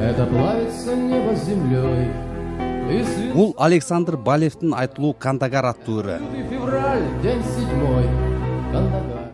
это плавится небо с землей. Бул александр балевдин айтылуу кандагар аттуу ыры февраль день седьмой.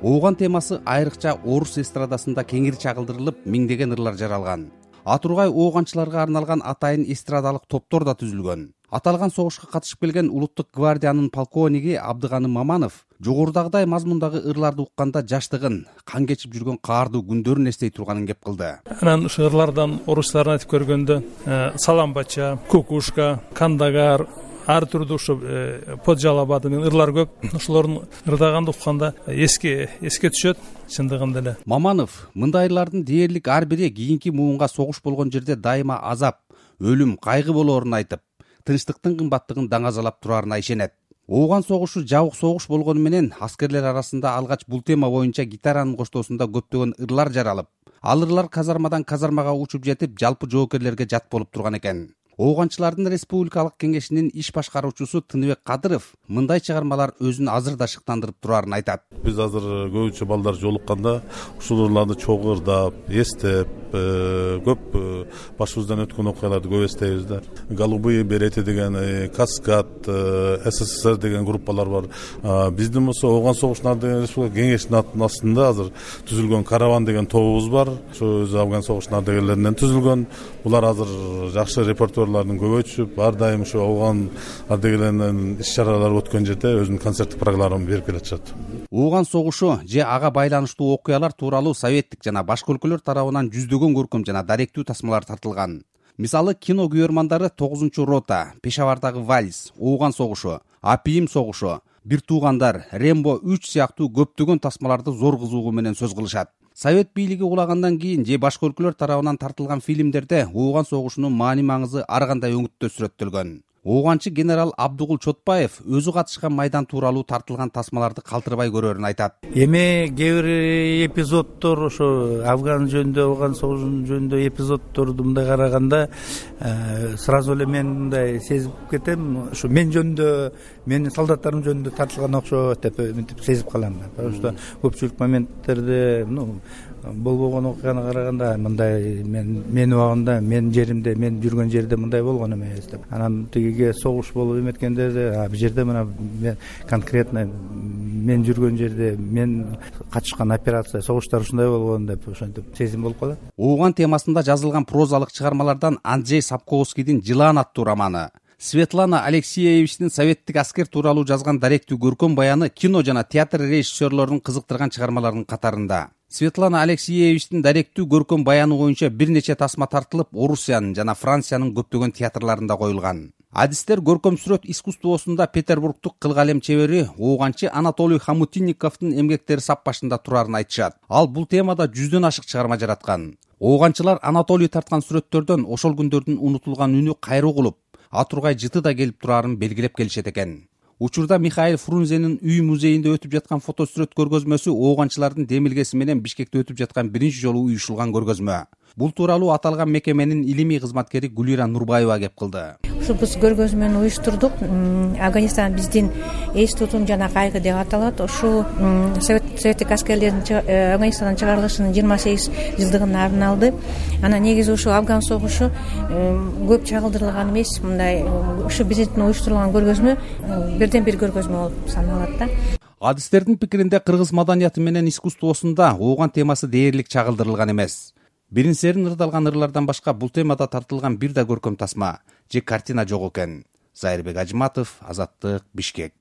Ооган темасы айрыкча орус эстрадасында кеңири чагылдырылып миңдеген ырлар жаралган. Атургай ооганчыларга арналган атайын эстрадалык топтор да түзүлгөн аталган согушка катышып келген улуттук гвардиянын полковниги абдыганы маманов жогорудагыдай мазмундагы ырларды укканда жаштыгын кан кечип жүргөн каардуу күндөрүн эстей турганын кеп кылды. Анан ушул ырлардан орустарын айтып көргөндө э, салам бача кукушка кандагар ар түрдүү ушу э, под жалобады менен ырлар көп. Ошолорун ырдаганда укканда эске эске түшөт чындыгында эле маманов мындай ырлардын дээрлик ар бири кийинки муунга согуш болгон жерде дайыма азап өлүм кайгы болоорун айтып тынчтыктын кымбаттыгын даңазалап турарына ишенет. Ооган согушу жабык согуш болгону менен аскерлер арасында алгач бул тема боюнча гитаранын коштоосунда көптөгөн ырлар жаралып ал ырлар казармадан казармага учуп жетип жалпы жоокерлерге жат болуп турган экен ооганчылардын республикалык кеңешинин иш башкаруучусу тыныбек кадыров мындай чыгармалар өзүн азыр да шыктандырып турарын айтат. Биз азыр көбүнчө балдар жолукканда ушул ырларды чогуу ырдап эстеп э, көп э, башыбыздан өткөн окуяларды көп эстейбиз да. Голубые береты деген э, каскад ссср деген группалар бар. Биздин болсо ооган согушунун деген республика кеңешинин астында азыр түзүлгөн караван деген тобубуз бар. Ошо өзү афган согушунун ардагерлеринен түзүлгөн. Булар азыр жакшы репертуар көбөйтүшүп түшүп ар дайым ушу ооган ардагерлеринен иш чаралар өткөн жерде өзүнүн концерттик программаны берип келатышат ооган согушу же ага байланыштуу окуялар тууралуу советтик жана башка өлкөлөр тарабынан жүздөгөн көркөм жана даректүү тасмалар тартылган. Мисалы кино күйөрмандары тогузунчу рота пешавардагы вальс ооган согушу апийим согушу бир туугандар рембо үч сыяктуу көптөгөн тасмаларды зор кызыгуу менен сөз кылышат. Совет бийлиги кулагандан кийин же башка өлкөлөр тарабынан тартылган фильмдерде ооган согушунун маани маңызы ар кандай өңүттө сүрөттөлгөн ооганчы генерал абдыгул чотбаев өзү катышкан майдан тууралуу тартылган тасмаларды калтырбай көрөрүн айтат. Эми кээ бир эпизоддор ошо афган жөнүндө ооган согушунун жөнүндө эпизоддорду мындай караганда э, сразу эле мен мындай сезип кетем. Ушу мен жөнүндө менин солдаттарым жөнүндө тартылган окшойт деп мынтип сезип калам потому что көпчүлүк моменттерде ну болбогон окуяны караганда мындай мен менин убагымда менин жеримде мен жүргөн жерде мындай болгон эмес деп. Анан согуш болуп эметкенде бул жерде мына конкретно мен жүргөн жерде мен катышкан операция согуштар ушундай болгон деп ошентип сезим болуп калат. Ооган темасында жазылган прозалык чыгармалардан анджей сапковскийдин жылаан аттуу романы светлана алексеевичтин советтик аскер тууралуу жазган даректүү көркөм баяны кино жана театр режиссерлорун кызыктырган чыгармалардын катарында. Светлана алексеевичтин даректүү көркөм баяны боюнча бир нече тасма тартылып орусиянын жана франциянын көптөгөн театрларында коюлган адистер көркөм сүрөт искусствосунда петербургдук кыл калем чебери ооганчы анатолий хамутинниковдун эмгектери сап башында турарын айтышат. Ал бул темада жүздөн ашык чыгарма жараткан. Ооганчылар анатолий тарткан сүрөттөрдөн ошол күндөрдүн унутулган үнү кайра угулуп атургай жыты да келип турарын белгилеп келишет экен. Учурда михаил фрунзенин үй музейинде өтүп жаткан фото сүрөт көргөзмөсү ооганчылардын демилгеси менен бишкекте өтүп жаткан биринчи жолу уюшулган көргөзмө. Бул тууралуу аталган мекеменин илимий кызматкери гүлира нурбаева кеп кылды ушул биз көргөзмөнү уюштурдук. Афганистан биздин эс жана кайгы деп аталат. Ушул советтик аскерлердин э, афганистандан чыгарылышынын жыйырма сегиз жылдыгына арналды. Анан негизи ушул афган согушу көп чагылдырылган эмес. Мындай ушу биздин уюштурулган көргөзмө бирден бир көргөзмө болуп саналат да. Адистердин пикиринде кыргыз маданияты менен искусствосунда ооган темасы дээрлик чагылдырылган эмес бирин серин ырдалган ырлардан башка бул темада тартылган бир да көркөм тасма же картина жок экен. Зайырбек ажыматов азаттык бишкек